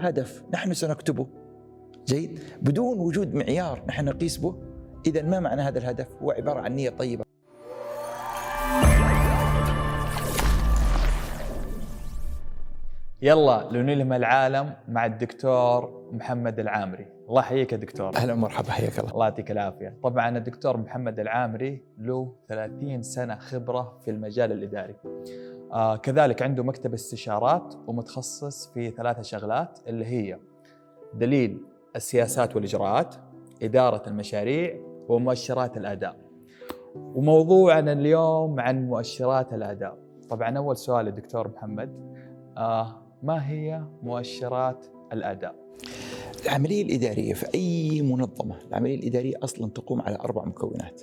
هدف نحن سنكتبه. جيد بدون وجود معيار نحن نقيس به اذا ما معنى هذا الهدف؟ هو عبارة عن نية طيبة. يلا لنلهم العالم مع الدكتور محمد العامري. الله يحييك يا دكتور. أهلا ومرحبا حياك الله. الله يعطيك العافية. طبعا الدكتور محمد العامري له 30 سنة خبرة في المجال الإداري. آه كذلك عنده مكتب استشارات ومتخصص في ثلاثة شغلات اللي هي دليل السياسات والإجراءات إدارة المشاريع ومؤشرات الأداء. وموضوعنا اليوم عن مؤشرات الأداء. طبعا أول سؤال للدكتور محمد آه ما هي مؤشرات الأداء؟ العملية الإدارية في أي منظمة العملية الإدارية أصلا تقوم على أربع مكونات.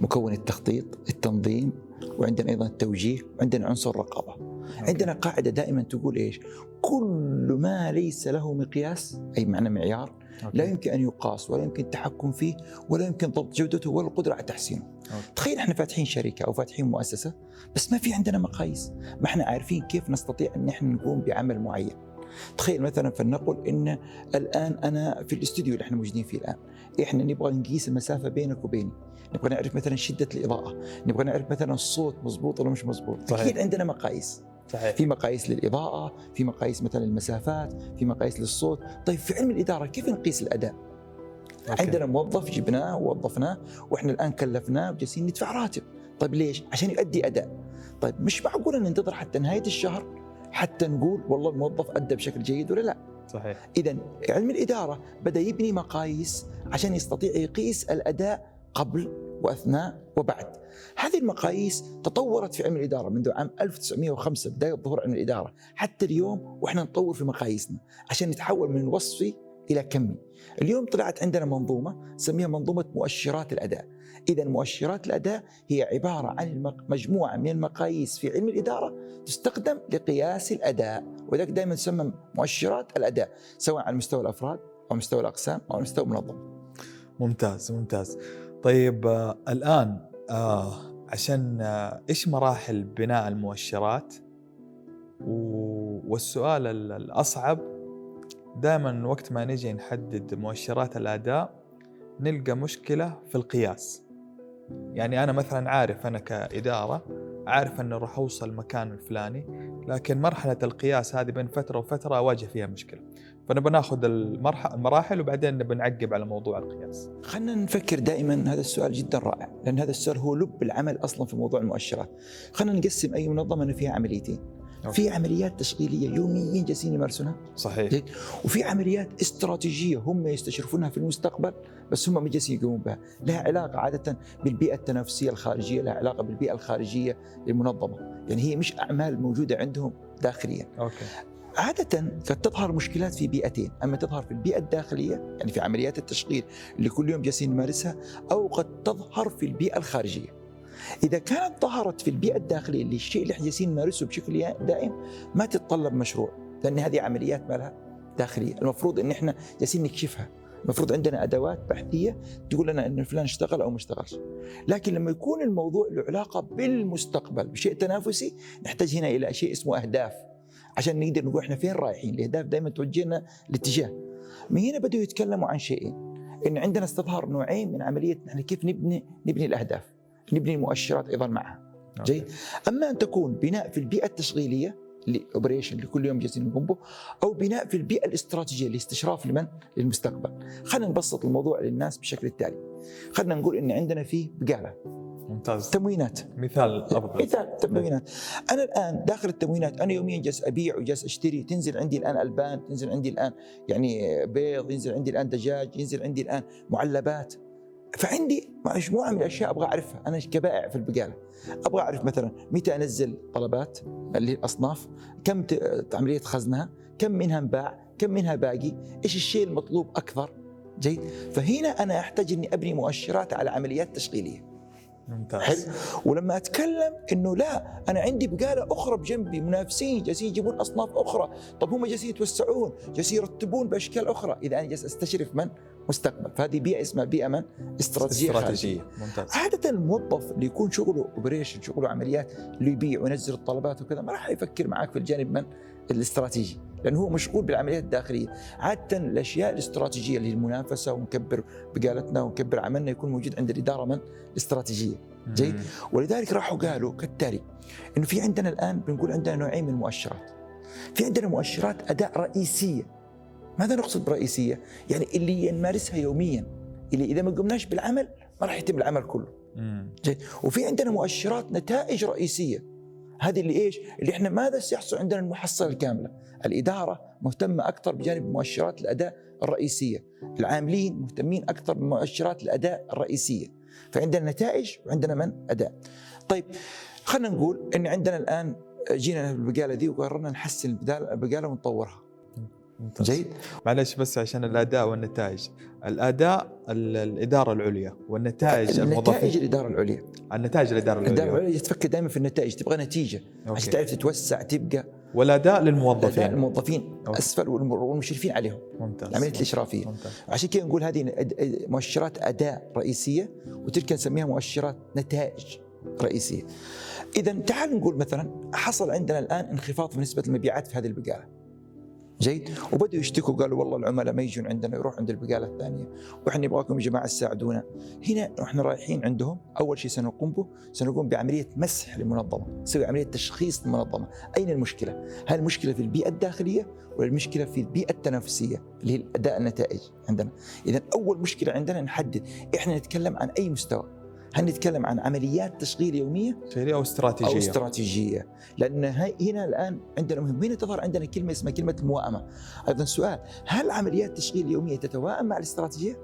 مكون التخطيط التنظيم وعندنا أيضا التوجيه وعندنا عنصر الرقابة. عندنا قاعدة دائما تقول إيش؟ كل ما ليس له مقياس أي معنى معيار okay. لا يمكن أن يقاس ولا يمكن التحكم فيه ولا يمكن ضبط جودته ولا القدرة على تحسينه. okay. تخيل إحنا فاتحين شركة أو فاتحين مؤسسة بس ما في عندنا مقاييس. ما إحنا عارفين كيف نستطيع أن إحنا نقوم بعمل معين. تخيل مثلا فلنقل إن الآن أنا في الاستوديو اللي إحنا موجودين فيه الآن. إحنا نبغى نقيس المسافة بينك وبيني. نبغى نعرف مثلا شدة الإضاءة. نبغى نعرف مثلا الصوت مزبوط ولا مش مزبوط أكيد عندنا مقاييس. صحيح. في مقاييس للإضاءة في مقاييس مثلا للمسافات في مقاييس للصوت. طيب في علم الإدارة كيف نقيس الأداء؟ أوكي. عندنا موظف جبناه ووظفناه وإحنا الآن كلفناه وجالسين ندفع راتب. طيب ليش؟ عشان يؤدي أداء. طيب مش معقول إن ننتظر حتى نهاية الشهر حتى نقول والله الموظف أدى بشكل جيد ولا لا. صحيح. اذا علم الإدارة بدأ يبني مقاييس عشان يستطيع يقيس الأداء قبل وأثناء وبعد. هذه المقاييس تطورت في علم الإدارة منذ عام 1905 بداية ظهور علم الإدارة. حتى اليوم وإحنا نطور في مقاييسنا عشان نتحول من وصفي إلى كمي. اليوم طلعت عندنا منظومة نسميها منظومة مؤشرات الأداء. اذا مؤشرات الأداء هي عبارة عن مجموعة من المقاييس في علم الإدارة تستخدم لقياس الأداء وذلك دائما تسمى مؤشرات الأداء سواء على مستوى الأفراد أو مستوى الأقسام أو مستوى المنظمة. ممتاز ممتاز. طيب آه الآن آه عشان آه إيش مراحل بناء المؤشرات؟ والسؤال الأصعب دائما وقت ما نجي نحدد مؤشرات الأداء نلقى مشكلة في القياس. يعني أنا مثلا عارف أنا كإدارة عارف انه راح أوصل المكان الفلاني لكن مرحلة القياس هذه بين فترة وفترة أواجه فيها مشكلة فنبى ناخذ المراحل وبعدين نبى نعقب على موضوع القياس. خلينا نفكر دائما هذا السؤال جدا رائع لأن هذا السؤال هو لب العمل أصلا في موضوع المؤشرات. خلينا نقسم أي منظمة إنه فيها عمليتين. في عمليات تشغيلية يوميا جالسين يمارسونها. صحيح. وفي عمليات استراتيجية هم يستشرفونها في المستقبل بس هم ما جالسين يقومون بها. لها علاقة عادة بالبيئة التنافسية الخارجية لها علاقة بالبيئة الخارجية للمنظمه يعني هي مش أعمال موجودة عندهم داخليا. أوكي. عادة قد تظهر مشكلات في بيئتين، أما تظهر في البيئة الداخلية يعني في عمليات التشغيل اللي كل يوم جالسين نمارسها أو قد تظهر في البيئة الخارجية. إذا كانت ظهرت في البيئة الداخلية اللي الشيء اللي إحنا جالسين نمارسه بشكل دائم ما تتطلب مشروع، لأن هذه عمليات ما لها داخلية، المفروض إن إحنا جالسين نكشفها، المفروض عندنا أدوات بحثية تقول لنا إن فلان اشتغل أو ما اشتغلش. لكن لما يكون الموضوع له علاقة بالمستقبل بشيء تنافسي نحتاج هنا إلى شيء اسمه أهداف. عشان نقدر نقول إحنا فين رايحين؟ الأهداف دائما توجهنا الاتجاه. من هنا بدأوا يتكلموا عن شيئين. إن عندنا استظهار نوعين من عملية نحن كيف نبني نبني الأهداف. نبني المؤشرات أيضا معها. جيد. أما أن تكون بناء في البيئة التشغيلية لأوبريشن اللي كل يوم جالسين نقوم به أو بناء في البيئة الاستراتيجية لاستشراف لمن؟ للمستقبل. خلينا نبسط الموضوع للناس بشكل التالي. خلينا نقول إن عندنا في بقالة. ممتاز. تموينات. مثال افضل مثال تموينات. أنا الآن داخل التموينات أنا يوميا جالس أبيع وجالس أشتري. تنزل عندي الآن ألبان تنزل عندي الآن يعني بيض ينزل عندي الآن دجاج ينزل عندي الآن معلبات. فعندي مجموعة من الأشياء أبغى أعرفها. أنا كبائع في البقالة؟ أبغى أعرف مثلا متى أنزل طلبات اللي هي الأصناف كم عملية خزنها كم منها انباع كم منها باقي إيش الشيء المطلوب أكثر؟ جيد؟ فهنا أنا أحتاج إني أبني مؤشرات على عمليات تشغيلية. ممتاز. حلو؟ ولما أتكلم إنه لا أنا عندي بقالة أخرى بجنبي منافسين جالسين يجيبون أصناف أخرى. طب هم جالسين يتوسعون جالسين يرتبون بأشكال أخرى. إذا أنا جالس أستشرف من؟ مستقبل. فهذه بيئة اسمها بيئة من؟ استراتيجية استراتيجية. ممتاز. عادة الموظف اللي يكون شغله اوبريشن شغله عمليات اللي يبيع وينزل الطلبات وكذا ما راح يفكر معك في الجانب من؟ الاستراتيجي. لأنه هو مشغول بالعمليات الداخلية. عادة الأشياء الاستراتيجية اللي هي المنافسة ونكبر بقالتنا ونكبر عملنا يكون موجود عند الإدارة من؟ الاستراتيجية. جيد؟ ولذلك راحوا قالوا كالتالي إنه في عندنا الآن بنقول عندنا نوعين من المؤشرات. في عندنا مؤشرات أداء رئيسية. ماذا نقصد برئيسية يعني اللي نمارسها يوميا اللي إذا ما قمناش بالعمل ما راح يتم العمل كله جيد وفي عندنا مؤشرات نتائج رئيسية هذه اللي إيش؟ اللي إحنا ماذا سيحصل عندنا المحصلة الكاملة؟ الإدارة مهتمة أكثر بجانب مؤشرات الأداء الرئيسية، العاملين مهتمين أكثر بمؤشرات الأداء الرئيسية، فعندنا نتائج وعندنا من؟ أداء. طيب خلينا نقول إن عندنا الآن جينا بالبقاله دي وقررنا نحسن البقالة ونطورها. جيد. معلش بس عشان الأداء والنتائج. الأداء الإدارة العليا والنتائج الموظفين نتائج الإدارة العليا. النتائج الإدارة العليا. الإدارة العليا تفكر دائما في النتائج تبغى نتيجة. okay. عشان تعرف تتوسع تبقى. والأداء للموظفين. الأداء للموظفين okay. أسفل والمشرفين عليهم. ممتاز. العملية الإشرافية. ممتاز. عشان كذا نقول هذه مؤشرات أداء رئيسية وتلك نسميها مؤشرات نتائج رئيسية. إذا تعال نقول مثلا حصل عندنا الآن انخفاض في نسبة المبيعات في هذه البقالة. جيد. وبدأوا يشتكوا قالوا والله العملاء ما يجون عندنا يروح عند البقالة الثانية. وإحنا نبغاكم يا جماعة تساعدونا. هنا إحنا رايحين عندهم أول شيء سنقوم به سنقوم بعملية مسح للمنظمة نسوي عملية تشخيص للمنظمة أين المشكلة؟ هل المشكلة في البيئة الداخلية ولا المشكلة في البيئة التنافسية اللي هي أداء النتائج عندنا؟ إذا أول مشكلة عندنا نحدد. إحنا نتكلم عن أي مستوى؟ هل نتكلم عن عمليات تشغيل يومية أو استراتيجية. أو استراتيجية. لأن هنا الآن عندنا مهم. هنا تظهر عندنا كلمة اسمها كلمة الموائمة؟ أيضا سؤال هل عمليات التشغيل اليوميه تتوائم مع الاستراتيجية؟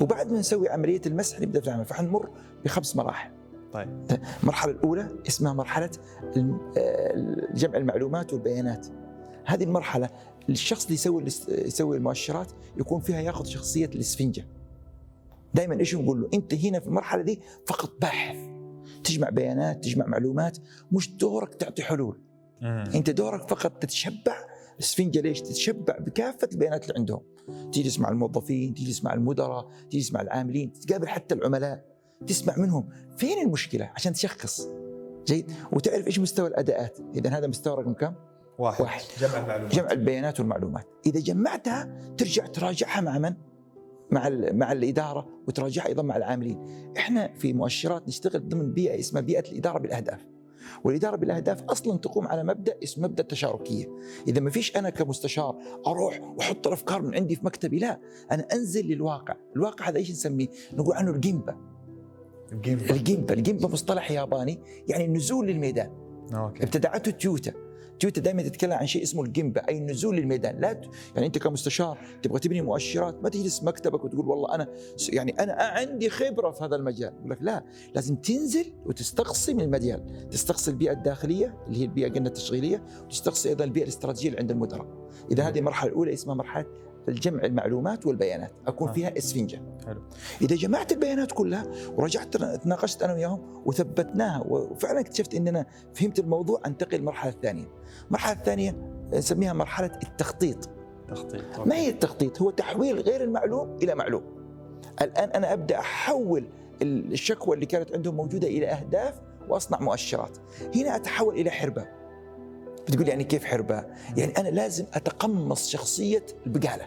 وبعد ما نسوي عملية المسح نبدأ في العمل فحنمر بخمس مراحل. طيب. المرحلة الأولى اسمها مرحلة جمع المعلومات والبيانات. هذه المرحلة الشخص اللي يسوي يسوي المؤشرات يكون فيها ياخذ شخصية الاسفنجة. دائما إيش نقول له؟ أنت هنا في المرحلة دي فقط باحث. تجمع بيانات تجمع معلومات. مش دورك تعطي حلول. أنت دورك فقط تتشبع السفنجة ليش؟ تتشبع؟ بكافة البيانات اللي عندهم. تجلس مع الموظفين تجلس مع المدراء تجلس مع العاملين تقابل حتى العملاء. تسمع منهم. فين المشكلة؟ عشان تشخص. جيد. وتعرف إيش مستوى الأداءات؟ إذا هذا مستوى رقم كم؟ واحد, واحد. جمع المعلومات. جمع البيانات والمعلومات. إذا جمعتها ترجع تراجعها مع من؟ مع مع الإدارة وتراجعها أيضا مع العاملين. إحنا في مؤشرات نشتغل ضمن بيئة اسمها بيئة الإدارة بالأهداف. والإدارة بالأهداف أصلا تقوم على مبدأ اسمه مبدأ التشاركيه، إذا ما فيش أنا كمستشار أروح وأحط الأفكار من عندي في مكتبي لا، أنا أنزل للواقع، الواقع هذا إيش نسميه؟ نقول عنه الجيمبا. الجيمبا الجيمبا، الجيمبا مصطلح ياباني يعني النزول للميدان. okay. ابتدعته تويوتا تويتا دائما تتكلم عن شيء اسمه ال gemba أي النزول للميدان. لا ت... يعني أنت كمستشار تبغى تبني مؤشرات ما تجلس مكتبك وتقول والله أنا يعني أنا عندي خبرة في هذا المجال. يقول لك لا لازم تنزل وتستقصي من المجال. تستقصي البيئة الداخلية اللي هي البيئة قلنا التشغيلية وتستقصي أيضا البيئة الاستراتيجية اللي عند المدراء. إذا هذه المرحلة الأولى اسمها مرحلة الجمع المعلومات والبيانات أكون آه. فيها إسفنجة. حلو. إذا جمعت البيانات كلها ورجعت تناقشت أنا وياهم وثبتناها وفعلا اكتشفت ان أنا فهمت الموضوع أنتقل للمرحلة الثانية. المرحلة الثانية نسميها مرحلة التخطيط. تخطيط ما هي التخطيط؟ هو تحويل غير المعلوم إلى معلوم. الآن أنا أبدأ أحول الشكوى اللي كانت عندهم موجودة إلى أهداف وأصنع مؤشرات. هنا أتحول إلى حربة. بتقول يعني كيف حرباء؟ يعني أنا لازم أتقمص شخصية البقالة.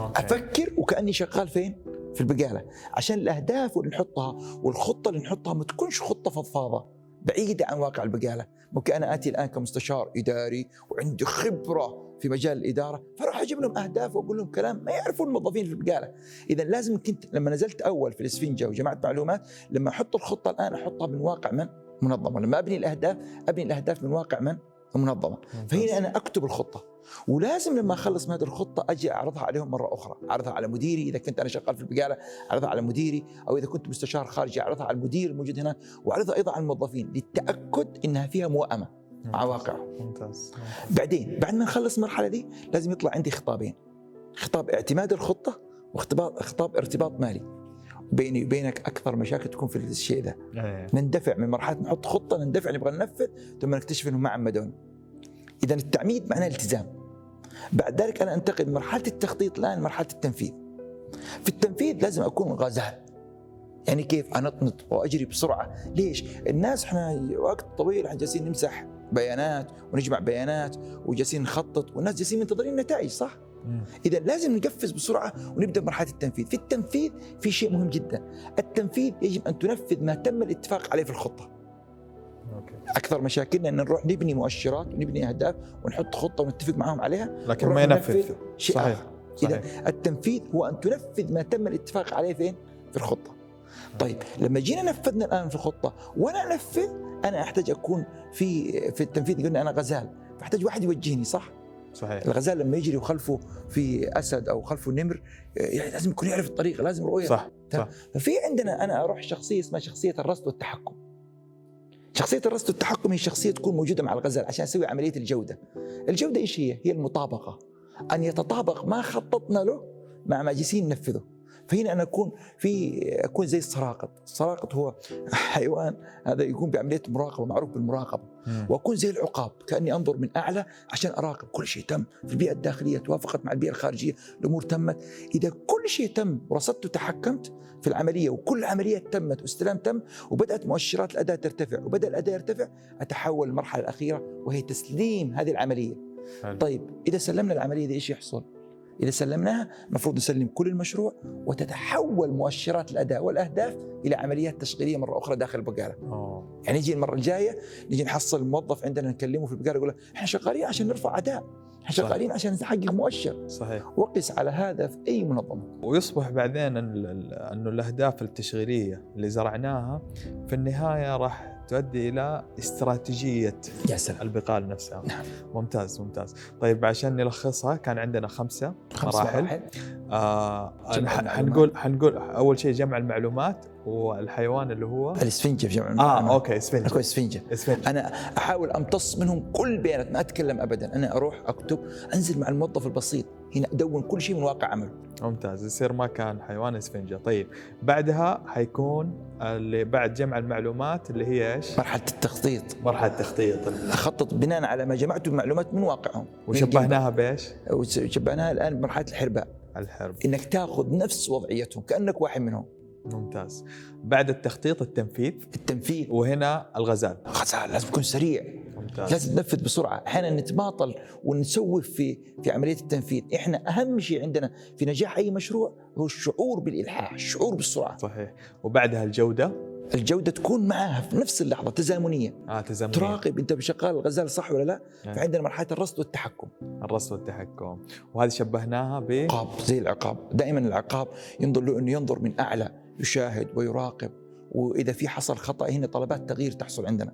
أوكي. أفكر وكأني شغال فين؟ في البقالة، عشان الأهداف اللي نحطها والخطة اللي نحطها ما تكونش خطة فضفاضة بعيدة عن واقع البقالة، ممكن أنا آتي الآن كمستشار إداري وعندي خبرة في مجال الإدارة، فأروح أجيب لهم أهداف وأقول لهم كلام ما يعرفون الموظفين في البقالة، اذا لازم كنت لما نزلت أول في الإسفنجة وجمعت معلومات، لما أحط الخطة الآن أحطها من واقع من؟ منظمة. لما أبني الأهداف أبني الأهداف من واقع من؟ المنظمه فهنا أنا أكتب الخطة. ولازم لما أخلص من هذه الخطة أجي أعرضها عليهم مرة أخرى. أعرضها على مديري إذا كنت أنا شغال في البقالة أعرضها على مديري أو إذا كنت مستشار خارجي أعرضها على المدير الموجود هنا وأعرضها أيضا على الموظفين للتأكد إنها فيها موائمه مع واقعه ممتاز. بعدين بعد ما نخلص المرحلة دي لازم يطلع عندي خطابين. خطاب اعتماد الخطة وخطاب خطاب ارتباط مالي. بيني وبينك أكثر مشاكل تكون في الشيء ذا أيه. نندفع من مرحلة نحط خطة نندفع نبغى ننفذ ثم نكتشف إنه ما عمدون إذا التعميد معناه التزام. بعد ذلك أنا انتقل من مرحلة التخطيط الان لمرحله التنفيذ. في التنفيذ لازم أكون غزال. يعني كيف؟ أنطنط وأجري بسرعة. ليش؟ الناس إحنا وقت طويل إحنا جالسين نمسح بيانات ونجمع بيانات وجالسين نخطط والناس جالسين منتظرين نتائج صح؟ إذا لازم نقفز بسرعة ونبدأ بمرحلة التنفيذ، في التنفيذ في شيء مهم جدا، التنفيذ يجب أن تنفذ ما تم الاتفاق عليه في الخطة. أوكي أكثر مشاكلنا إن نروح نبني مؤشرات ونبني أهداف ونحط خطة ونتفق معهم عليها لكن ما ينفذ شيء صحيح. صحيح إذا التنفيذ هو أن تنفذ ما تم الاتفاق عليه فين؟ في الخطة. طيب لما جينا نفذنا الآن في الخطة وأنا أنفذ أنا أحتاج أكون في في التنفيذ قلنا أنا غزال فأحتاج واحد يوجهني صح؟ صحيح. الغزال لما يجري وخلفه في أسد أو خلفه نمر يعني لازم يكون يعرف الطريق لازم رؤية. صح صح. ففي عندنا أنا أروح شخصية اسمها شخصية الرصد والتحكم. شخصية الرصد والتحكم هي شخصية تكون موجودة مع الغزال عشان أسوي عملية الجودة. الجودة إيش هي؟ هي المطابقة. أن يتطابق ما خططنا له مع ما جالسين ننفذه. فهنا أنا أكون في أكون زي السراقط، السراقط هو حيوان هذا يقوم بعملية مراقبة معروف بالمراقبة،. وأكون زي العقاب كأني أنظر من أعلى عشان أراقب. كل شيء تم في البيئة الداخلية توافقت مع البيئة الخارجية الأمور تمت. إذا كل شيء تم ورصدت وتحكمت في العملية وكل عملية تمت واستلام تم وبدأت مؤشرات الأداء ترتفع وبدأ الأداء يرتفع أتحول للمرحلة الأخيرة وهي تسليم هذه العملية. حلو. طيب إذا سلمنا العملية دي إيش يحصل؟ إذا سلمناها المفروض نسلم كل المشروع وتتحول مؤشرات الأداء والأهداف إلى عمليات تشغيلية مرة أخرى داخل البقالة أوه. يعني يجي المرة الجاية نجي نحصل الموظف عندنا نكلمه في البقالة يقول له إحنا شغالين عشان نرفع أداء إحنا. شغالين عشان نحقق مؤشر صحيح وقس على هذا في أي منظمة ويصبح بعدين ال- ال- أنه الأهداف التشغيلية اللي زرعناها في النهاية راح تؤدي إلى استراتيجية يا سلام البقاله نفسها نعم. ممتاز ممتاز. طيب عشان نلخصها كان عندنا خمسة خمس مراحل. مراحل. آه. حنقول حنقول أول شيء جمع المعلومات والحيوان اللي هو؟ الإسفنجة في جمع آه المعلومات. أوكي اسفنج أكو إسفنجة. اسفنج أنا أحاول أمتص منهم كل البيانات ما أتكلم ابدا. أنا أروح أكتب أنزل مع الموظف البسيط. هنا ادون كل شيء من واقع عمله. ممتاز يصير ما كان حيوان اسفنجة. طيب بعدها حيكون اللي بعد جمع المعلومات اللي هي إيش؟ مرحلة التخطيط. مرحلة تخطيط أخطط بناء على ما جمعته من معلومات من واقعهم وشبهناها بإيش؟ وشبهناها الآن بمرحله الحرباء. الحرب. إنك تاخذ نفس وضعيتهم كأنك واحد منهم. ممتاز. بعد التخطيط التنفيذ التنفيذ. وهنا الغزال. غزال لازم تكون سريع. ممتاز. لازم تنفذ بسرعة. أحيانا نتماطل ونسوف في في عملية التنفيذ. إحنا أهم شيء عندنا في نجاح أي مشروع هو الشعور بالإلحاح الشعور بالسرعة. صحيح. وبعدها الجودة؟ الجودة تكون معها في نفس اللحظة تزامنية. آه تزامن تراقب أنت شغال الغزال صح ولا لا؟ نعم. فعندنا مرحلة الرصد والتحكم. الرصد والتحكم. وهذه شبهناها ب؟ عقاب زي العقاب. دائما العقاب ينظر له إنه ينظر من أعلى يشاهد ويراقب وإذا في حصل خطأ هنا طلبات تغيير تحصل عندنا.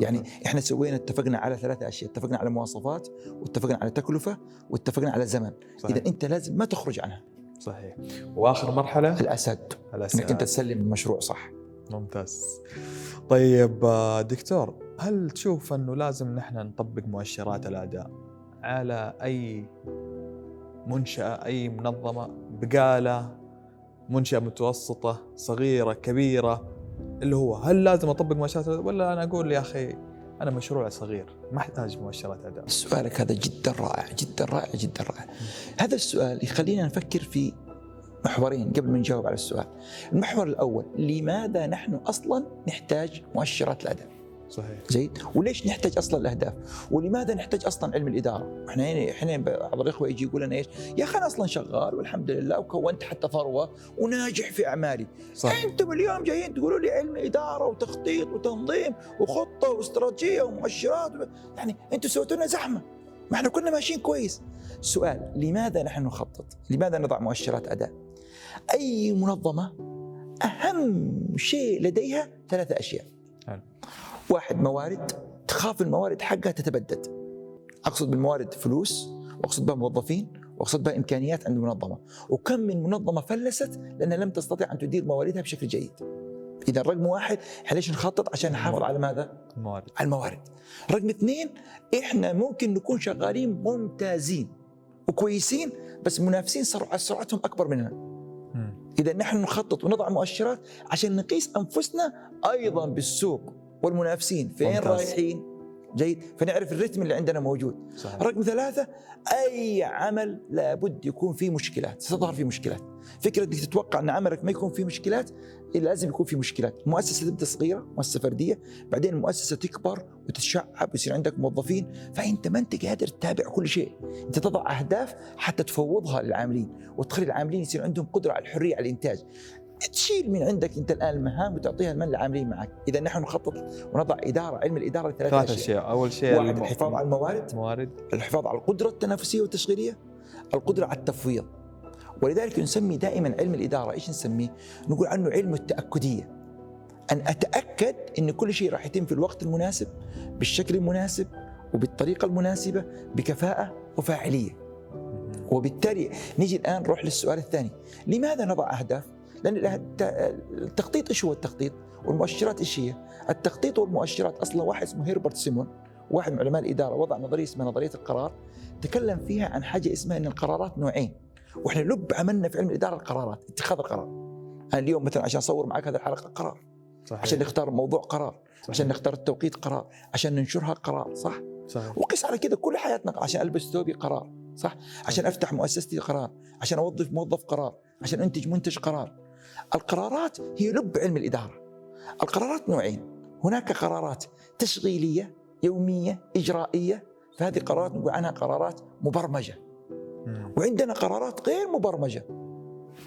يعني إحنا سوينا اتفقنا على ثلاثة أشياء اتفقنا على مواصفات واتفقنا على تكلفة واتفقنا على زمن. صحيح. إذا أنت لازم ما تخرج عنها. صحيح. وآخر مرحلة؟ الأسد. الأسئلة. إنك أنت تسلم المشروع صح. ممتاز. طيب دكتور هل تشوف أنه لازم نحن نطبق مؤشرات الأداء على أي منشأة أي منظمة بقالة منشأة متوسطة صغيرة كبيرة اللي هو هل لازم أطبق مؤشرات ولا أنا أقول يا أخي أنا مشروع صغير ما أحتاج مؤشرات أداء. سؤالك هذا جدا رائع جدا رائع جدا رائع. هذا السؤال يخلينا نفكر في محورين قبل ما نجاوب على السؤال. المحور الأول لماذا نحن أصلا نحتاج مؤشرات الأداء؟ صحيح. زين؟ وليش نحتاج أصلا الأهداف؟ ولماذا نحتاج أصلا علم الإدارة؟ إحنا هنا إحنا بعض الإخوة يجي يقول لنا إيش؟ يا أخي أنا أصلا شغال والحمد لله وكونت حتى ثروة وناجح في أعمالي. صح أنتم اليوم جايين تقولوا لي علم إدارة وتخطيط وتنظيم وخطة واستراتيجية ومؤشرات. يعني أنتم سويتوا لنا زحمة. ما إحنا كنا ماشيين كويس. سؤال لماذا نحن نخطط؟ لماذا نضع مؤشرات أداء؟ أي منظمة أهم شيء لديها ثلاثة أشياء. حلو. واحد موارد تخاف الموارد حقها تتبدد. أقصد بالموارد فلوس وأقصد بها موظفين وأقصد بها إمكانيات عند المنظمة. وكم من منظمة فلست لأنها لم تستطيع أن تدير مواردها بشكل جيد. إذا رقم واحد إحنا ليش نخطط عشان نحافظ على ماذا؟ الموارد. على الموارد. رقم اثنين إحنا ممكن نكون شغالين ممتازين وكويسين بس منافسين سرعة سرعتهم أكبر مننا. إذا نحن نخطط ونضع مؤشرات عشان نقيس أنفسنا أيضا بالسوق. والمنافسين فين. رايحين؟ جيد. فنعرف الرتم اللي عندنا موجود. صحيح. رقم ثلاثة أي عمل لابد يكون فيه مشكلات ستظهر فيه مشكلات. فكرة أنك تتوقع أن عملك ما يكون فيه مشكلات لازم يكون فيه مشكلات. مؤسسة تبدأ صغيرة مؤسسة فردية بعدين المؤسسة تكبر وتتشعب ويصير عندك موظفين فأنت ما أنت قادر تتابع كل شيء. أنت تضع أهداف حتى تفوضها للعاملين وتخلي العاملين يصير عندهم قدرة على الحرية على الإنتاج. تشيل من عندك أنت الآن المهام وتعطيها لمن العاملين معك، إذا نحن نخطط ونضع إدارة علم الإدارة ثلاث أشياء. أشياء. أول شيء واحد الم- الحفاظ على الموارد. الموارد. الحفاظ على القدرة التنافسية والتشغيلية. القدرة على التفويض. ولذلك نسمي دائما علم الإدارة إيش نسميه؟ نقول عنه علم التأكدية. أن أتأكد أن كل شيء راح يتم في الوقت المناسب بالشكل المناسب وبالطريقة المناسبة بكفاءة وفاعلية. وبالتالي نيجي الآن نروح للسؤال الثاني. لماذا نضع أهداف؟ الأهد- التخطيط إيش هو التخطيط؟ والمؤشرات إيش هي؟ التخطيط والمؤشرات أصلا واحد اسمه هيربرت سيمون واحد من علماء الإدارة وضع نظرية اسمها نظرية القرار تكلم فيها عن حاجة اسمها أن القرارات نوعين. وإحنا لب عملنا في علم الإدارة القرارات اتخاذ القرار. أنا اليوم مثلا عشان أصور معك هذه الحلقة قرار. صحيح. عشان نختار موضوع قرار صحيح. عشان نختار التوقيت قرار عشان ننشرها قرار صح؟ صحيح. وقس على كده كل حياتنا عشان ألبس ثوبي قرار صح؟ عشان أفتح مؤسستي قرار عشان أوظف موظف قرار عشان أنتج منتج قرار. القرارات هي لب علم الإدارة. القرارات نوعين. هناك قرارات تشغيلية يومية إجرائية. فهذه قرارات نقول عنها قرارات مبرمجة. مم. وعندنا قرارات غير مبرمجة.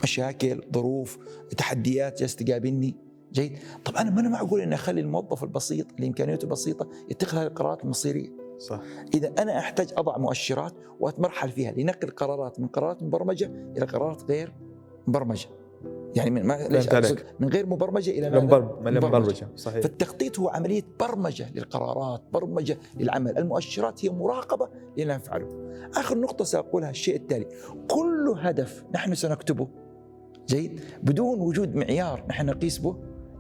مشاكل ظروف تحديات جالسه تقابلني. جيد. طب أنا ما أنا معقول إني أخلي الموظف البسيط اللي امكانياته بسيطه يتخذ هذه القرارات المصيرية؟ صح. إذا أنا أحتاج أضع مؤشرات وأتمرحل فيها لنقل قرارات من قرارات مبرمجة إلى قرارات غير مبرمجة. يعني من ما ليش أقصد. من غير مبرمجة إلى؟ المبر- المبرمجه صحيح. فالتخطيط هو عملية برمجة للقرارات برمجة للعمل. المؤشرات هي مراقبة لما نفعله آخر نقطة سأقولها الشيء التالي كل هدف نحن سنكتبه جيد؟ بدون وجود معيار نحن نقيس به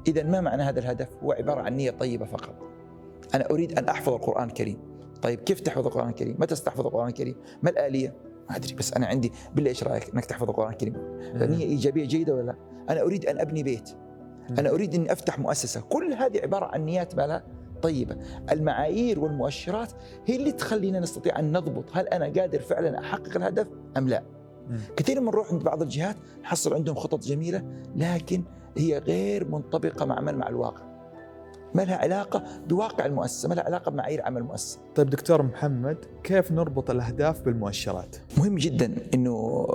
إذا ما معنى هذا الهدف؟ هو عبارة عن نية طيبة فقط. أنا أريد أن أحفظ القرآن الكريم. طيب كيف تحفظ القرآن الكريم؟ متى ستحفظ القرآن الكريم؟ ما الآلية؟ ما أدري بس أنا عندي بالله إيش رأيك؟ إنك تحفظ القرآن الكريم. نيه إيجابية جيدة ولا لا؟ أنا أريد أن أبني بيت. أنا أريد اني أفتح مؤسسة. كل هذه عبارة عن نيات مالها طيبة. المعايير والمؤشرات هي اللي تخلينا نستطيع أن نضبط هل أنا قادر فعلا أحقق الهدف أم لا. كثير من نروح عند بعض الجهات نحصل عندهم خطط جميلة لكن هي غير منطبقة مع من؟ مع الواقع. ما لها علاقة بواقع المؤسسة ما لها علاقة بمعايير عمل المؤسسة طيب دكتور محمد كيف نربط الأهداف بالمؤشرات؟ مهم جدا إنه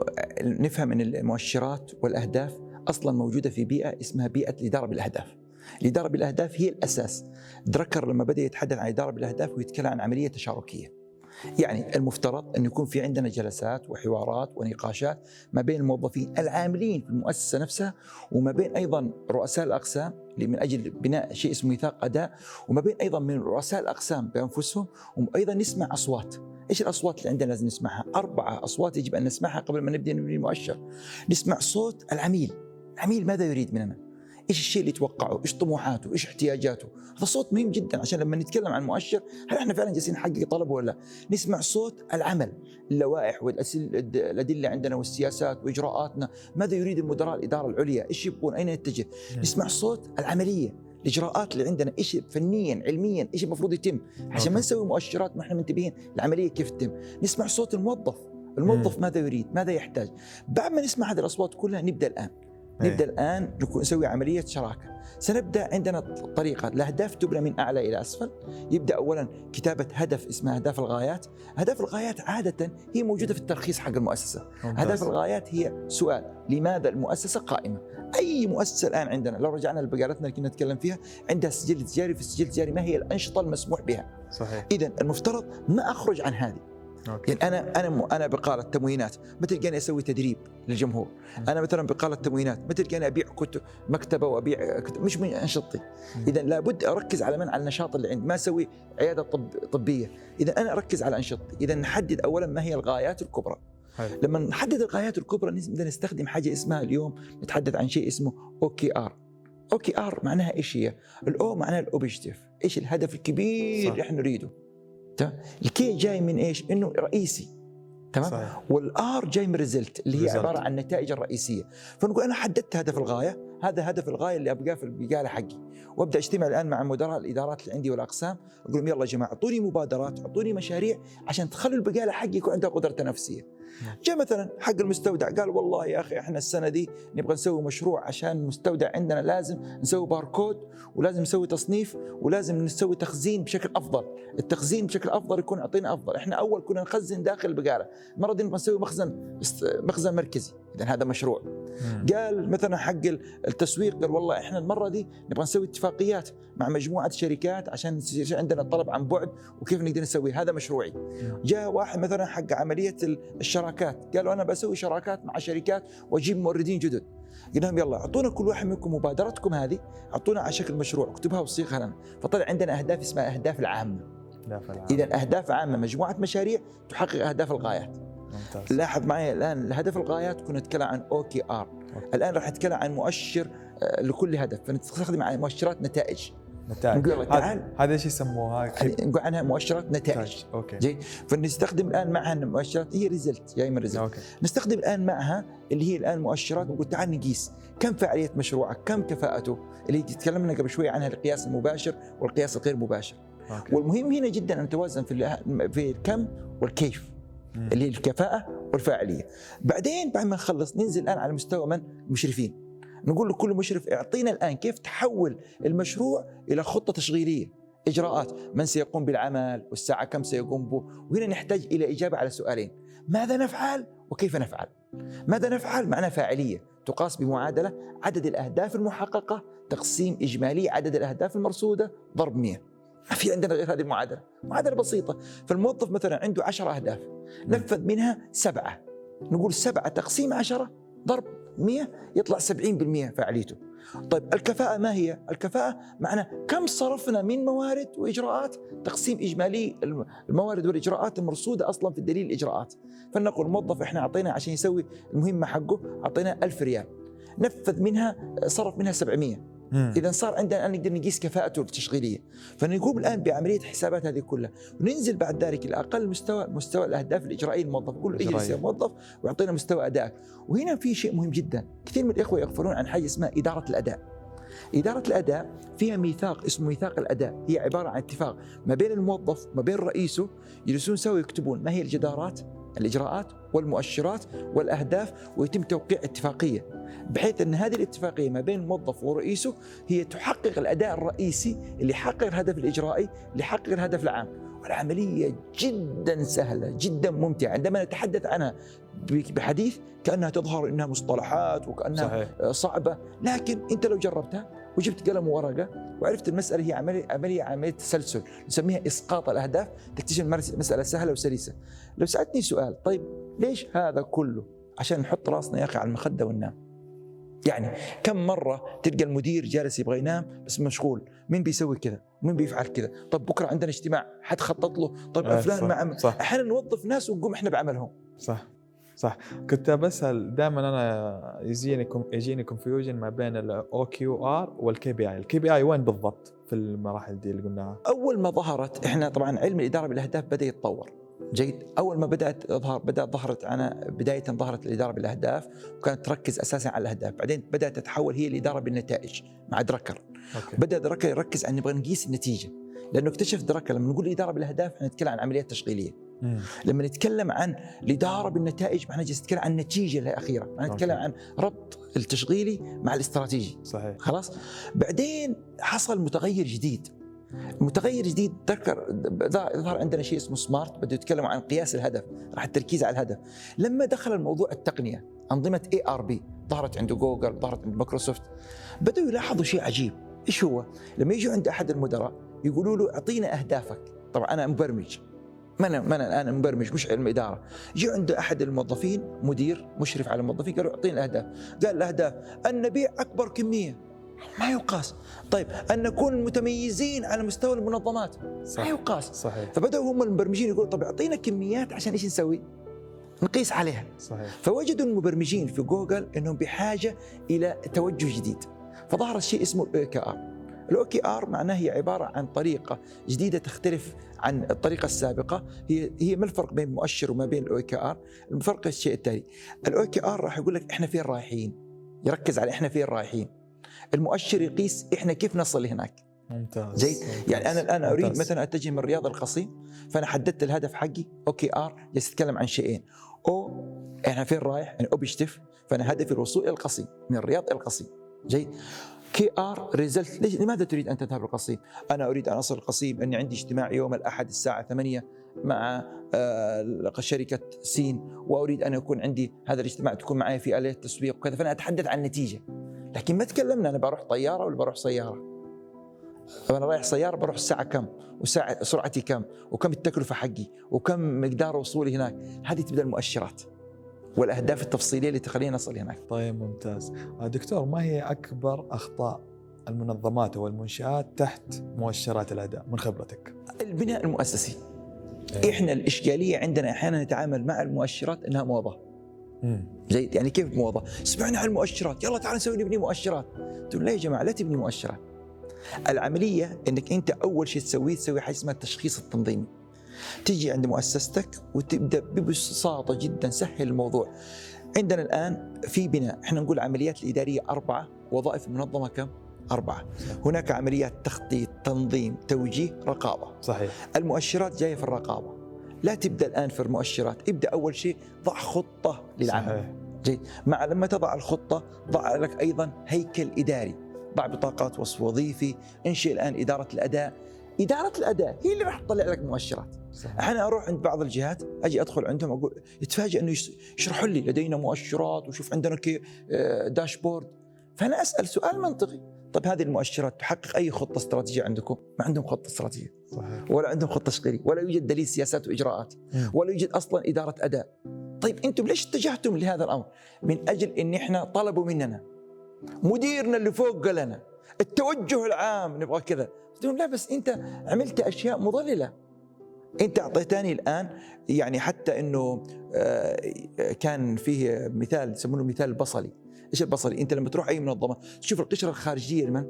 نفهم إن المؤشرات والأهداف أصلا موجودة في بيئة اسمها بيئة الإدارة بالأهداف. الإدارة بالأهداف هي الأساس. دركر لما بدأ يتحدث عن الإدارة بالأهداف ويتكلم عن عملية تشاركية. يعني المفترض أن يكون في عندنا جلسات وحوارات ونقاشات ما بين الموظفين العاملين في المؤسسة نفسها وما بين أيضا رؤساء الأقسام اللي من أجل بناء شيء اسمه ميثاق أداء وما بين أيضا من رؤساء الأقسام بأنفسهم وأيضا نسمع أصوات إيش الأصوات اللي عندنا لازم نسمعها؟ أربعة أصوات يجب أن نسمعها قبل ما نبدأ نبني المؤشر. نسمع صوت العميل، العميل ماذا يريد مننا؟ إيش الشيء اللي يتوقعه؟ إيش طموحاته؟ إيش احتياجاته؟ هذا صوت مهم جدا عشان لما نتكلم عن مؤشر هل إحنا فعلا جالسين نحقق طلبه ولا لا؟ نسمع صوت العمل، اللوائح والادله عندنا والسياسات وإجراءاتنا، ماذا يريد المدراء الإدارة العليا؟ إيش يبغون؟ أين نتجه؟ نسمع صوت العملية، الإجراءات اللي عندنا إيش فنيا علميا إيش المفروض يتم عشان ما نسوي مؤشرات ما إحنا منتبهين العملية كيف تتم نسمع صوت الموظف الموظف. ماذا يريد ماذا يحتاج بعد ما نسمع هذه الأصوات كلها نبدأ الآن. نبدأ الآن نكون- نسوي عملية شراكة. سنبدأ عندنا طريقة. الاهداف تبنى من أعلى إلى أسفل. يبدأ اولا كتابة هدف اسمها اهداف الغايات. اهداف الغايات عادة هي موجودة في الترخيص حق المؤسسة. ممتاز. هدف الغايات هي سؤال. لماذا المؤسسة قائمة؟ أي مؤسسة الآن عندنا لو رجعنا لبقالتنا اللي كنا نتكلم فيها عندها سجل تجاري في السجل التجاري ما هي الأنشطة المسموح بها؟ صحيح. اذا المفترض ما أخرج عن هذه، أوكي. يعني أنا أنا أنا بقالة تموينات، ما تلقاني أسوي تدريب للجمهور،. أنا مثلا بقالة تموينات، ما تلقاني أبيع كتب مكتبة وأبيع كتب مش من أنشطتي،. اذا لابد أركز على من على النشاط اللي عندي، ما أسوي عيادة طب طبية، اذا أنا أركز على أنشطتي، اذا نحدد اولا ما هي الغايات الكبرى، حلو. لما نحدد الغايات الكبرى نبدا نستخدم حاجة اسمها اليوم نتحدث عن شيء اسمه OKR OKR معناها إيش هي؟ ال O معناها ال objective إيش الهدف الكبير صح. اللي إحنا نريده. تمام ال key جاي من إيش؟ إنه رئيسي تمام صحيح وال R جاي من result اللي هي. عبارة عن النتائج الرئيسية فنقول أنا حددت هدف الغاية هذا هدف الغاية اللي ابغاه في البقالة حقي وأبدأ أجتمع الآن مع مدراء الإدارات اللي عندي والأقسام أقول لهم يلا يا جماعة أعطوني مبادرات أعطوني مشاريع عشان تخلوا البقالة حقي يكون عندها قدرة تنافسية. جاء مثلا حق المستودع قال والله يا أخي إحنا السنة دي نبغى نسوي مشروع عشان المستودع عندنا لازم نسوي باركود ولازم نسوي تصنيف ولازم نسوي تخزين بشكل أفضل، التخزين بشكل أفضل يكون يعطينا أفضل، إحنا أول كنا نخزن داخل البقالة، المره دي نبغى نسوي مخزن مخزن مركزي، اذا هذا مشروع. مم. قال مثلا حق التسويق قال والله إحنا المرة دي نبغى نسوي اتفاقيات مع مجموعة شركات عشان يصير عندنا طلب عن بعد وكيف نقدر نسوي هذا مشروعي. جاء واحد مثلا حق عملية الشراكات قالوا أنا بسوي شراكات مع شركات وأجيب موردين جدد قلنا لهم يلا أعطونا كل واحد منكم مبادرتكم هذه أعطونا على شكل مشروع اكتبها وصيغها لنا فطلع عندنا أهداف اسمها أهداف العامة لا فالعام. إذا اهداف عامة مجموعة مشاريع تحقق أهداف الغايات ممتاز. لاحظ معي الآن الهدف الغايات كنا نتكلم عن أو كي ار الآن راح نتكلم عن مؤشر آه، لكل هدف. فنستخدم عن مؤشرات نتائج. نتائج. هذا تعال. هذا إيش يسموها؟ يعني نقول عنها مؤشرات نتائج. okay. جيد. فنستخدم الآن معها مؤشرات key result جاي من result okay. نستخدم الآن معها اللي هي الآن مؤشرات نقول تعال نقيس. كم فعالية مشروعك؟ كم كفاءته؟ اللي تكلمنا قبل شوي عنها القياس المباشر والقياس الغير مباشر. okay. والمهم هنا جدا أن نتوازن في في الكم والكيف. اللي هي الكفاءة والفاعلية. بعدين بعد ما نخلص ننزل الآن على مستوى من؟ المشرفين. نقول لكل مشرف اعطينا الآن كيف تحول المشروع إلى خطة تشغيلية. إجراءات. من سيقوم بالعمل؟ والساعة كم سيقوم به؟ وهنا نحتاج إلى إجابة على سؤالين. ماذا نفعل؟ وكيف نفعل؟ ماذا نفعل؟ معنى فاعلية. تقاس بمعادلة عدد الأهداف المحققة تقسيم إجمالي عدد الأهداف المرصودة ضرب 100 ما في عندنا غير هذه المعادلة. معادلة بسيطة. فالموظف مثلا عنده 10 أهداف. نفذ منها سبعة. نقول سبعة تقسيم 10 ضرب 100 يطلع 70% فعاليته. طيب الكفاءة ما هي؟ الكفاءة معنى كم صرفنا من موارد وإجراءات. تقسيم إجمالي الم- الموارد والإجراءات المرصودة أصلا في الدليل الإجراءات. فلنقل الموظف إحنا أعطينا عشان يسوي المهمة حقه أعطينا ألف ريال. نفذ منها صرف منها 700 مم. إذا صار عندنا الآن نقدر نقيس كفاءته التشغيلية. فنقوم الآن بعملية حسابات هذه كلها. وننزل بعد ذلك لاقل مستوى مستوى الأهداف الإجرائية للموظف نقول له اجلس يا. موظف وأعطينا مستوى ادائك وهنا في شيء مهم جدا. كثير من الإخوة يغفلون عن حاجة اسمها إدارة الأداء. إدارة الأداء فيها ميثاق اسمه ميثاق الأداء. هي عبارة عن اتفاق ما بين الموظف وما بين رئيسه يجلسون سوا يكتبون ما هي الجدارات؟ الإجراءات والمؤشرات والأهداف ويتم توقيع اتفاقية بحيث أن هذه الاتفاقية ما بين الموظف ورئيسه هي تحقق الأداء الرئيسي اللي يحقق الهدف الإجرائي اللي يحقق الهدف العام. والعملية جدا سهلة جدا ممتعة. عندما نتحدث عنها بحديث كأنها تظهر أنها مصطلحات وكأنها صحيح. صعبة لكن أنت لو جربتها وجبت قلم وورقة وعرفت المسألة هي عملية عملية عملية تسلسل نسميها إسقاط الأهداف تكتشف مسألة سهلة وسلسة. لو سألتني سؤال طيب ليش هذا كله؟ عشان نحط راسنا يا أخي على المخدة وننام يعني كم مرة تلقى المدير جالس يبغى ينام بس مشغول مين بيسوي كذا؟ مين بيفعل كذا؟ طب بكرة عندنا اجتماع حد خطط له؟ طب آه، فلان مع. أحيانا نوظف ناس ونقوم إحنا بعملهم. صح. صح. كنت بسأل دائما أنا يجيني يجيني confusion ما بين ال OKR وال KPI، ال KPI وين بالضبط في المراحل دي اللي قلناها؟ أول ما ظهرت إحنا طبعا علم الإدارة بالأهداف بدأ يتطور. جيد. أول ما بدأت تظهر بدا ظهرت أنا بداية ظهرت الإدارة بالأهداف وكانت تركز أساسا على الأهداف. بعدين بدأت تتحول هي الإدارة بالنتائج مع دركر. أوكي. بدأ دركر يركز على نبغى نقيس النتيجة. لأنه اكتشف دركر لما نقول الاداره بالأهداف إحنا نتكلم عن عمليات تشغيلية. مم. لما نتكلم عن الإدارة بالنتائج إحنا جالس نتكلم عن النتيجه الاخيره إحنا نتكلم. عن ربط التشغيلي مع الاستراتيجي. صحيح. خلاص؟ بعدين حصل متغير جديد. متغير جديد ذكر ظهر عندنا شيء اسمه سمارت بده يتكلم عن قياس الهدف راح التركيز على الهدف. لما دخل الموضوع التقنية أنظمة ERP ظهرت عند جوجل ظهرت عند مايكروسوفت. بدأوا يلاحظوا شيء عجيب. إيش هو؟ لما يجوا عند أحد المدراء يقولوا له أعطينا أهدافك. طبعا أنا مبرمج. ما أنا ما أنا أنا مبرمج مش علم إدارة. جاء عند أحد الموظفين مدير مشرف على الموظفين قالوا اعطينا الأهداف. قال الأهداف أن نبيع أكبر كمية. ما يقاس. طيب أن نكون متميزين على مستوى المنظمات. صح ما يقاس. صحيح. فبدأوا هم المبرمجين يقولوا طب أعطينا كميات عشان إيش نسوي؟ نقيس عليها. صحيح. فوجدوا المبرمجين في جوجل إنهم بحاجة إلى توجه جديد. فظهر شيء اسمه ال OKR ال OKR معناه هي عبارة عن طريقة جديدة تختلف عن الطريقة السابقة. هي هي ما الفرق بين المؤشر وما بين ال OKR؟ الفرق الشيء التالي ال OKR راح يقول لك إحنا فين رايحين؟ يركز على إحنا فين رايحين. المؤشر يقيس إحنا كيف نصل هناك. ممتاز جيد؟ يعني أنا الآن أريد ممتاز. مثلا أتجه من الرياض القصيم فأنا حددت الهدف حقي OKR جالس اتكلم عن شيئين. أو إحنا فين رايح؟ يعني objective فأنا هدفي الوصول إلى القصيم من الرياض إلى القصيم. جيد؟ key result ليش لماذا تريد أن تذهب للقصيم؟ أنا أريد أن أصل القصيم أني عندي اجتماع يوم الأحد الساعة 8 مع آه، شركة سين وأريد أن يكون عندي هذا الاجتماع تكون معي في آلية تسويق وكذا فأنا أتحدث عن نتيجة. لكن ما تكلمنا أنا بروح طيارة ولا بروح سيارة؟ أنا رايح سيارة بروح الساعة كم؟ وساعه سرعتي كم؟ وكم التكلفة حقي؟ وكم مقدار وصولي هناك؟ هذه تبدأ المؤشرات. والأهداف التفصيلية اللي تخليني اصل هناك. طيب ممتاز. آه، دكتور ما هي أكبر أخطاء المنظمات أو المنشآت تحت مؤشرات الأداء من خبرتك؟ البناء المؤسسي. إحنا الإشكالية عندنا أحيانا نتعامل مع المؤشرات إنها موضه مم. جيد يعني كيف موضه؟ سمعنا عن المؤشرات. يلا تعال نسوي نبني مؤشرات. تقول لا يا جماعة لا تبني مؤشرات. العملية إنك أنت أول شيء تسويه تسوي حاجة اسمها التشخيص التنظيمي. تيجي عند مؤسستك وتبدأ ببساطة جدا سهل الموضوع. عندنا الآن في بناء. إحنا نقول العمليات الإدارية أربعة وظائف المنظمة كم؟ أربعة. هناك عمليات تخطيط تنظيم توجيه رقابة. صحيح. المؤشرات جاية في الرقابة. لا تبدأ الآن في المؤشرات. ابدأ أول شيء ضع خطة للعمل. صحيح. جيد. مع لما تضع الخطة ضع لك أيضا هيكل إداري. ضع بطاقات وصف وظيفي. انشئ الآن إدارة الأداء. إدارة الأداء هي اللي راح تطلع لك مؤشرات. صحيح أنا أروح عند بعض الجهات أجي أدخل عندهم أقول يتفاجئ يش- يشرحوا لي لدينا مؤشرات وشوف عندنا كي آه، داشبورد فأنا أسأل سؤال منطقي طيب هذه المؤشرات تحقق أي خطة استراتيجية عندكم؟ ما عندهم خطة استراتيجية صحيح ولا عندهم خطة تشغيلية ولا يوجد دليل سياسات وإجراءات مم. ولا يوجد أصلا إدارة أداء. طيب أنتم ليش اتجهتم لهذا الأمر؟ من أجل إن إحنا طلبوا مننا مديرنا اللي فوق قال لنا التوجه العام نبغى كذا، لا بس أنت عملت أشياء مضللة. أنت أعطيتني الآن يعني حتى إنه آه، كان فيه مثال يسمونه مثال البصلي. إيش البصلي؟ أنت لما تروح أي منظمة تشوف القشرة الخارجية لمن؟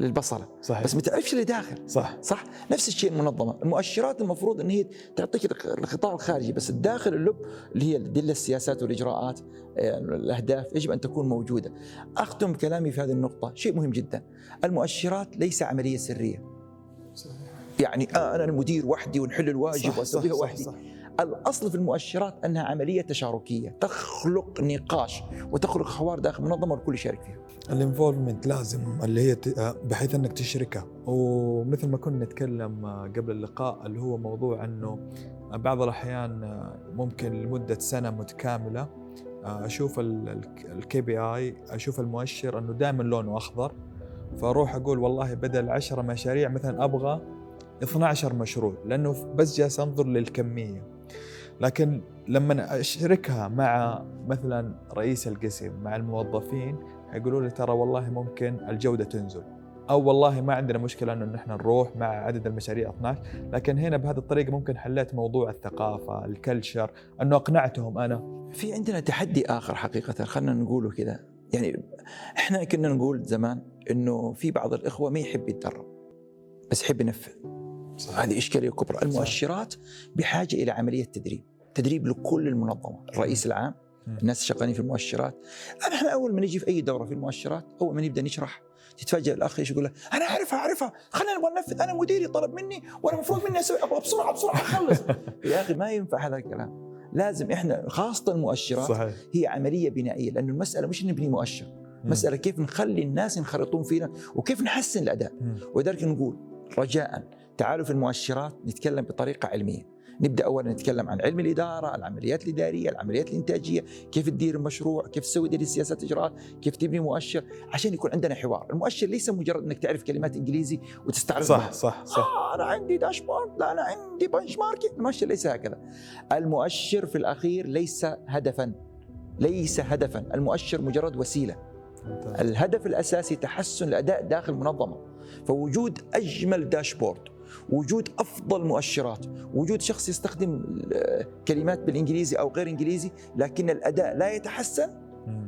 للبصلة، صحيح بس ما تعرفش اللي داخل. صح صح نفس الشيء المنظمة المؤشرات المفروض إن هي تعطيك الق- الغطاء الخارجي بس الداخل اللب اللي هي الدله السياسات والإجراءات آه، الأهداف يجب أن تكون موجودة أختم كلامي في هذه النقطة شيء مهم جدا المؤشرات ليس عملية سرية يعني آه أنا المدير وحدي ونحل الواجب صح، واسويها صح، وحدي. صح. الأصل في المؤشرات أنها عملية تشاركية تخلق نقاش وتخلق حوار داخل المنظمة والكل يشارك فيها. ال involvement لازم اللي هي آه، بحيث أنك تشركها ومثل ما كنا نتكلم آه، قبل اللقاء اللي هو موضوع أنه بعض الأحيان آه، ممكن لمدة سنة متكاملة آه، أشوف ال KPI أشوف المؤشر أنه دائما لونه أخضر. فأروح أقول والله بدل 10 مشاريع مثلا أبغى 12 مشروع لأنه بس جالس أنظر للكمية. لكن لما أشركها مع مثلا رئيس القسم مع الموظفين يقولوا لي ترى والله ممكن الجودة تنزل. أو والله ما عندنا مشكلة إنه نحن نروح مع عدد المشاريع 12 لكن هنا بهذه الطريقة ممكن حليت موضوع الثقافة الكلتشر إنه أقنعتهم أنا. في عندنا تحدي آخر حقيقة خلينا نقوله كذا يعني إحنا كنا نقول زمان إنه في بعض الإخوة ما يحب يتدرب بس يحب ينفذ. هذه إشكالية كبرى. المؤشرات بحاجة إلى عملية تدريب. تدريب لكل المنظمه الرئيس العام. الناس الشغالين في المؤشرات. إحنا أول ما نجي في أي دورة في المؤشرات أول ما نبدا نشرح تتفاجئ الاخ إيش يقول أنا أعرفها أعرفها. خلينا نبغى ننفذ. أنا مديري طلب مني وأنا المفروض مني أسوي أبغى بسرعة بسرعة أخلص. يا أخي ما ينفع هذا الكلام. لازم إحنا خاصة المؤشرات صحيح. هي عملية بنائية. لأنه المسألة مش نبني مؤشر. مسألة كيف نخلي الناس ينخرطون فينا وكيف نحسن الأداء. ولذلك نقول رجاء تعالوا في المؤشرات نتكلم بطريقة علمية. نبدأ اولا نتكلم عن علم الإدارة، العمليات الإدارية، العمليات الإنتاجية، كيف تدير المشروع، كيف تسوي دليل سياسات إجراءات، كيف تبني مؤشر عشان يكون عندنا حوار، المؤشر ليس مجرد إنك تعرف كلمات إنجليزي وتستعرض صح صح صح. آه أنا عندي داشبورد لا أنا عندي بنش ماركت المؤشر ليس هكذا. المؤشر في الأخير ليس هدفا ليس هدفا. المؤشر مجرد وسيلة. الهدف الأساسي تحسن الأداء داخل المنظمة. فوجود أجمل داشبورد وجود أفضل مؤشرات. وجود شخص يستخدم كلمات بالإنجليزي أو غير إنجليزي لكن الأداء لا يتحسن.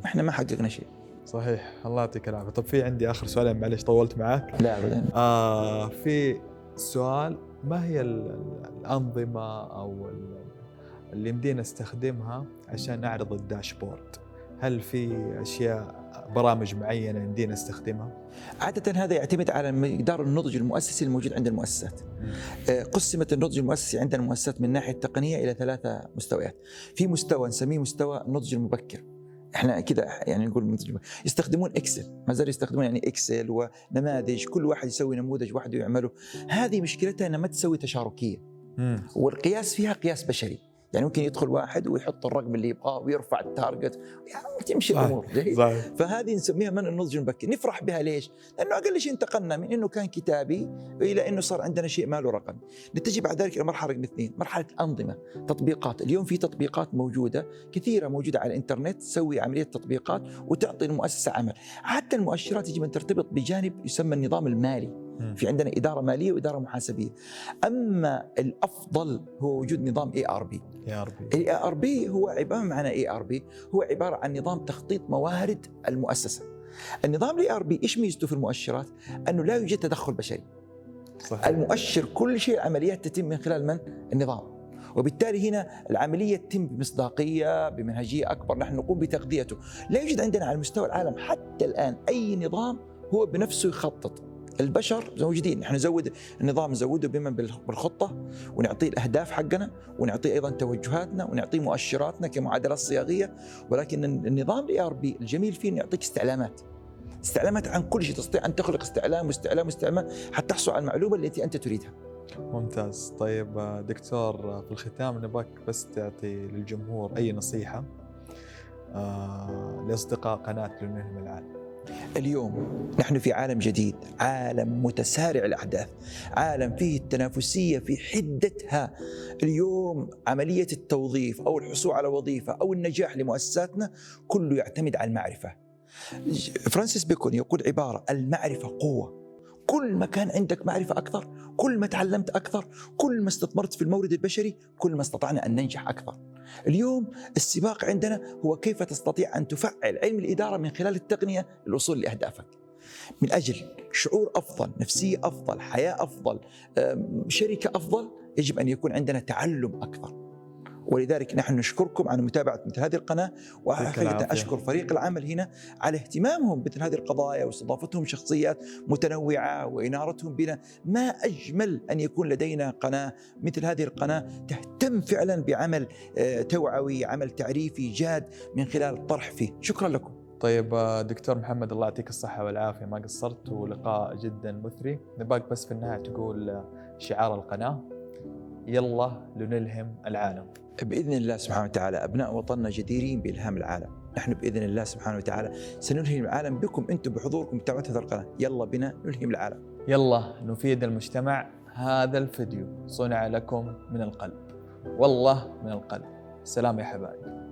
إحنا ما حققنا شيء. صحيح. الله يعطيك العافية. طب في عندي آخر سؤالين معلش طولت معاك. لا ابدا. آه في سؤال ما هي ال- ال- الأنظمة أو ال- اللي يمدينا نستخدمها عشان نعرض ال dashboard؟ هل في أشياء برامج معينة يمدينا نستخدمها؟ عادة هذا يعتمد على مقدار النضج المؤسسي الموجود عند المؤسسات. آه، قسمت النضج المؤسسي عند المؤسسات من ناحية التقنية إلى ثلاثة مستويات. في مستوى نسميه مستوى النضج المبكر. إحنا كذا يعني نقول يستخدمون Excel ما زالوا يستخدمون يعني Excel ونماذج كل واحد يسوي نموذج وحده يعمله هذه مشكلتها إنها ما تسوي تشاركية والقياس فيها قياس بشري يعني ممكن يدخل واحد ويحط الرقم اللي يبغاه ويرفع التارجت. يعني تمشي الأمور صحيح. فهذه نسميها من النضج المبكر. نفرح بها ليش؟ لأنه أقل شيء انتقلنا من إنه كان كتابي إلى إنه صار عندنا شيء ما له رقم. نتجه بعد ذلك إلى مرحلة رقم اثنين مرحلة انظمه تطبيقات. اليوم في تطبيقات موجودة كثيرة موجودة على الإنترنت تسوي عملية تطبيقات وتعطي المؤسسة عمل. حتى المؤشرات يجب أن ترتبط بجانب يسمى النظام المالي. في عندنا إدارة مالية وإدارة محاسبية. أما الأفضل هو وجود نظام اي ار بي اي ار بي اي ار بي هو عبارة معنى ERP هو عبارة عن نظام تخطيط موارد المؤسسة. النظام ال ERP إيش ميزته في المؤشرات؟ أنه لا يوجد تدخل بشري. صحيح. المؤشر كل شيء العمليات تتم من خلال من؟ النظام. وبالتالي هنا العملية تتم بمصداقية بمنهجية أكبر نحن نقوم بتغذيته. لا يوجد عندنا على مستوى العالم حتى الآن أي نظام هو بنفسه يخطط. البشر موجودين نحن نزود النظام نزوده بما بالخطة ونعطيه الأهداف حقنا ونعطيه أيضا توجهاتنا ونعطيه مؤشراتنا كمعادلات صياغية. ولكن النظام ال ERP الجميل فيه إنه يعطيك استعلامات. استعلامات عن كل شيء تستطيع أن تخلق استعلام واستعلام واستعلام حتى تحصل على المعلومة التي أنت تريدها. ممتاز، طيب دكتور في الختام نبغاك بس تعطي للجمهور أي نصيحة آه، لأصدقاء قناة لنهم العالم. اليوم نحن في عالم جديد عالم متسارع الأحداث عالم فيه التنافسية في حدتها. اليوم عملية التوظيف أو الحصول على وظيفة أو النجاح لمؤسساتنا كله يعتمد على المعرفة. فرانسيس بيكون يقول عبارة المعرفة قوة. كل ما كان عندك معرفة أكثر كل ما تعلمت أكثر كل ما استثمرت في المورد البشري كل ما استطعنا أن ننجح أكثر. اليوم السباق عندنا هو كيف تستطيع أن تفعل علم الإدارة من خلال التقنية للوصول لأهدافك. من أجل شعور أفضل نفسية أفضل حياة أفضل شركة أفضل يجب أن يكون عندنا تعلم أكثر. ولذلك نحن نشكركم على متابعة مثل هذه القناة وحقيقة أشكر فريق العمل هنا على اهتمامهم بمثل هذه القضايا واستضافتهم شخصيات متنوعة وإنارتهم بنا. ما أجمل أن يكون لدينا قناة مثل هذه القناة تهتم فعلا بعمل آه، توعوي عمل تعريفي جاد من خلال الطرح فيه. شكرا لكم. طيب آه، دكتور محمد الله يعطيك الصحة والعافية. ما قصرت ولقاء جدا مثري. نباك بس في النهاية تقول آه، شعار القناة. يلا لنلهم العالم بإذن الله سبحانه وتعالى أبناء وطننا جديرين بإلهام العالم، نحن بإذن الله سبحانه وتعالى سنلهم العالم بكم أنتم بحضوركم بتابعه هذه القناة، يلا بنا نلهم العالم. يلا نفيد المجتمع هذا الفيديو صنع لكم من القلب. والله من القلب. سلام يا حبايبي.